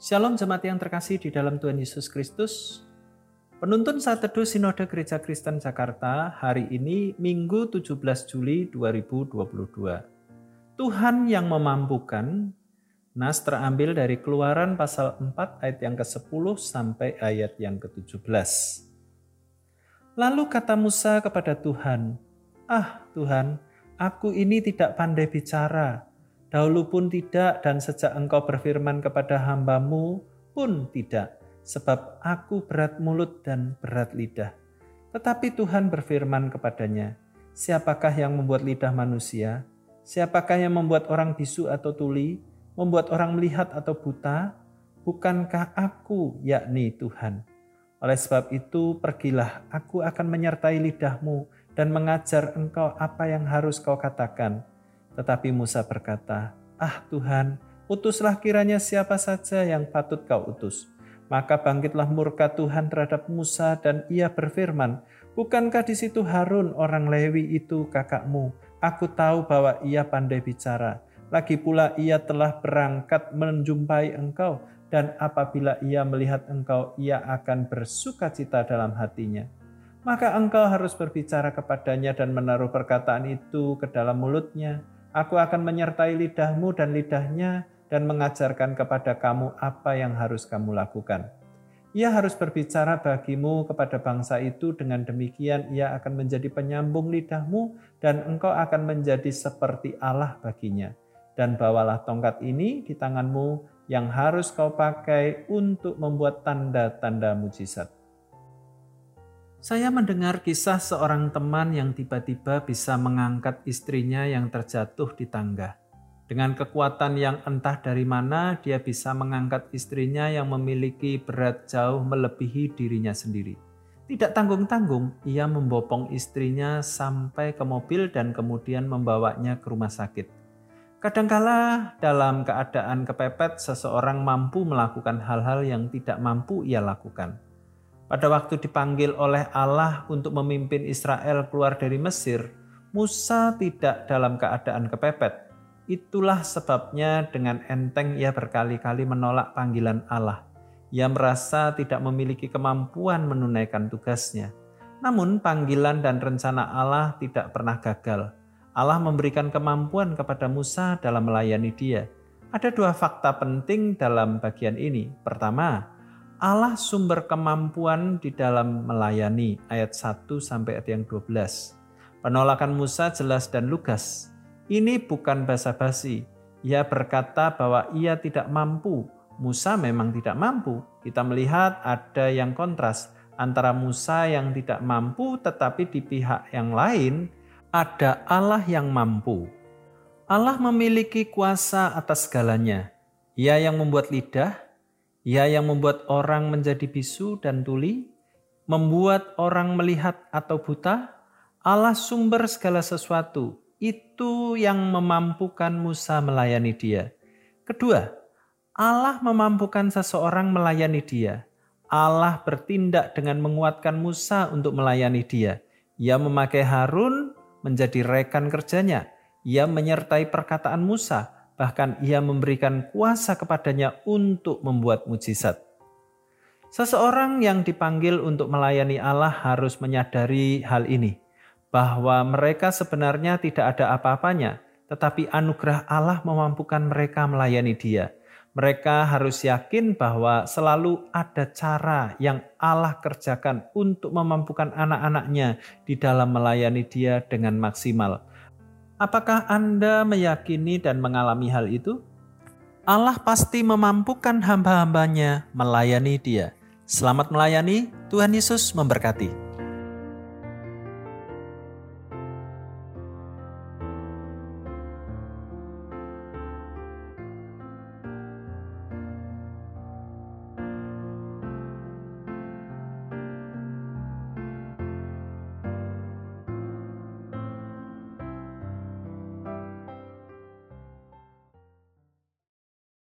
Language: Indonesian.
Shalom jemaat yang terkasih di dalam Tuhan Yesus Kristus. Penuntun saat teduh Sinode Gereja Kristen Jakarta hari ini Minggu 17 Juli 2022. Tuhan yang memampukan Nas terambil dari Keluaran pasal 4 ayat yang ke-10 sampai ayat yang ke-17. Lalu kata Musa kepada Tuhan, "Ah, Tuhan, aku ini tidak pandai bicara." Dahulu pun tidak dan sejak engkau berfirman kepada hambamu pun tidak. Sebab aku berat mulut dan berat lidah. Tetapi Tuhan berfirman kepadanya, Siapakah yang membuat lidah manusia? Siapakah yang membuat orang bisu atau tuli? Membuat orang melihat atau buta? Bukankah aku, yakni Tuhan? Oleh sebab itu, pergilah, aku akan menyertai lidahmu dan mengajar engkau apa yang harus kau katakan tetapi Musa berkata, Ah Tuhan, utuslah kiranya siapa saja yang patut kau utus. Maka bangkitlah murka Tuhan terhadap Musa dan ia berfirman, Bukankah di situ Harun orang Lewi itu kakakmu? Aku tahu bahwa ia pandai bicara. Lagi pula ia telah berangkat menjumpai engkau dan apabila ia melihat engkau, ia akan bersuka cita dalam hatinya. Maka engkau harus berbicara kepadanya dan menaruh perkataan itu ke dalam mulutnya, Aku akan menyertai lidahmu dan lidahnya dan mengajarkan kepada kamu apa yang harus kamu lakukan. Ia harus berbicara bagimu kepada bangsa itu dengan demikian ia akan menjadi penyambung lidahmu dan engkau akan menjadi seperti Allah baginya. Dan bawalah tongkat ini di tanganmu yang harus kau pakai untuk membuat tanda-tanda mujizat. Saya mendengar kisah seorang teman yang tiba-tiba bisa mengangkat istrinya yang terjatuh di tangga. Dengan kekuatan yang entah dari mana, dia bisa mengangkat istrinya yang memiliki berat jauh melebihi dirinya sendiri. Tidak tanggung-tanggung, ia membopong istrinya sampai ke mobil dan kemudian membawanya ke rumah sakit. Kadangkala dalam keadaan kepepet, seseorang mampu melakukan hal-hal yang tidak mampu ia lakukan pada waktu dipanggil oleh Allah untuk memimpin Israel keluar dari Mesir, Musa tidak dalam keadaan kepepet. Itulah sebabnya dengan enteng ia berkali-kali menolak panggilan Allah. Ia merasa tidak memiliki kemampuan menunaikan tugasnya. Namun panggilan dan rencana Allah tidak pernah gagal. Allah memberikan kemampuan kepada Musa dalam melayani dia. Ada dua fakta penting dalam bagian ini. Pertama, Allah sumber kemampuan di dalam melayani ayat 1 sampai ayat yang 12. Penolakan Musa jelas dan lugas. Ini bukan basa-basi. Ia berkata bahwa ia tidak mampu. Musa memang tidak mampu. Kita melihat ada yang kontras antara Musa yang tidak mampu tetapi di pihak yang lain ada Allah yang mampu. Allah memiliki kuasa atas segalanya. Ia yang membuat lidah, ia yang membuat orang menjadi bisu dan tuli, membuat orang melihat atau buta, Allah sumber segala sesuatu. Itu yang memampukan Musa melayani dia. Kedua, Allah memampukan seseorang melayani dia. Allah bertindak dengan menguatkan Musa untuk melayani dia. Ia memakai Harun menjadi rekan kerjanya. Ia menyertai perkataan Musa bahkan ia memberikan kuasa kepadanya untuk membuat mujizat. Seseorang yang dipanggil untuk melayani Allah harus menyadari hal ini, bahwa mereka sebenarnya tidak ada apa-apanya, tetapi anugerah Allah memampukan mereka melayani Dia. Mereka harus yakin bahwa selalu ada cara yang Allah kerjakan untuk memampukan anak-anaknya di dalam melayani Dia dengan maksimal Apakah Anda meyakini dan mengalami hal itu? Allah pasti memampukan hamba-hambanya melayani dia. Selamat melayani, Tuhan Yesus memberkati.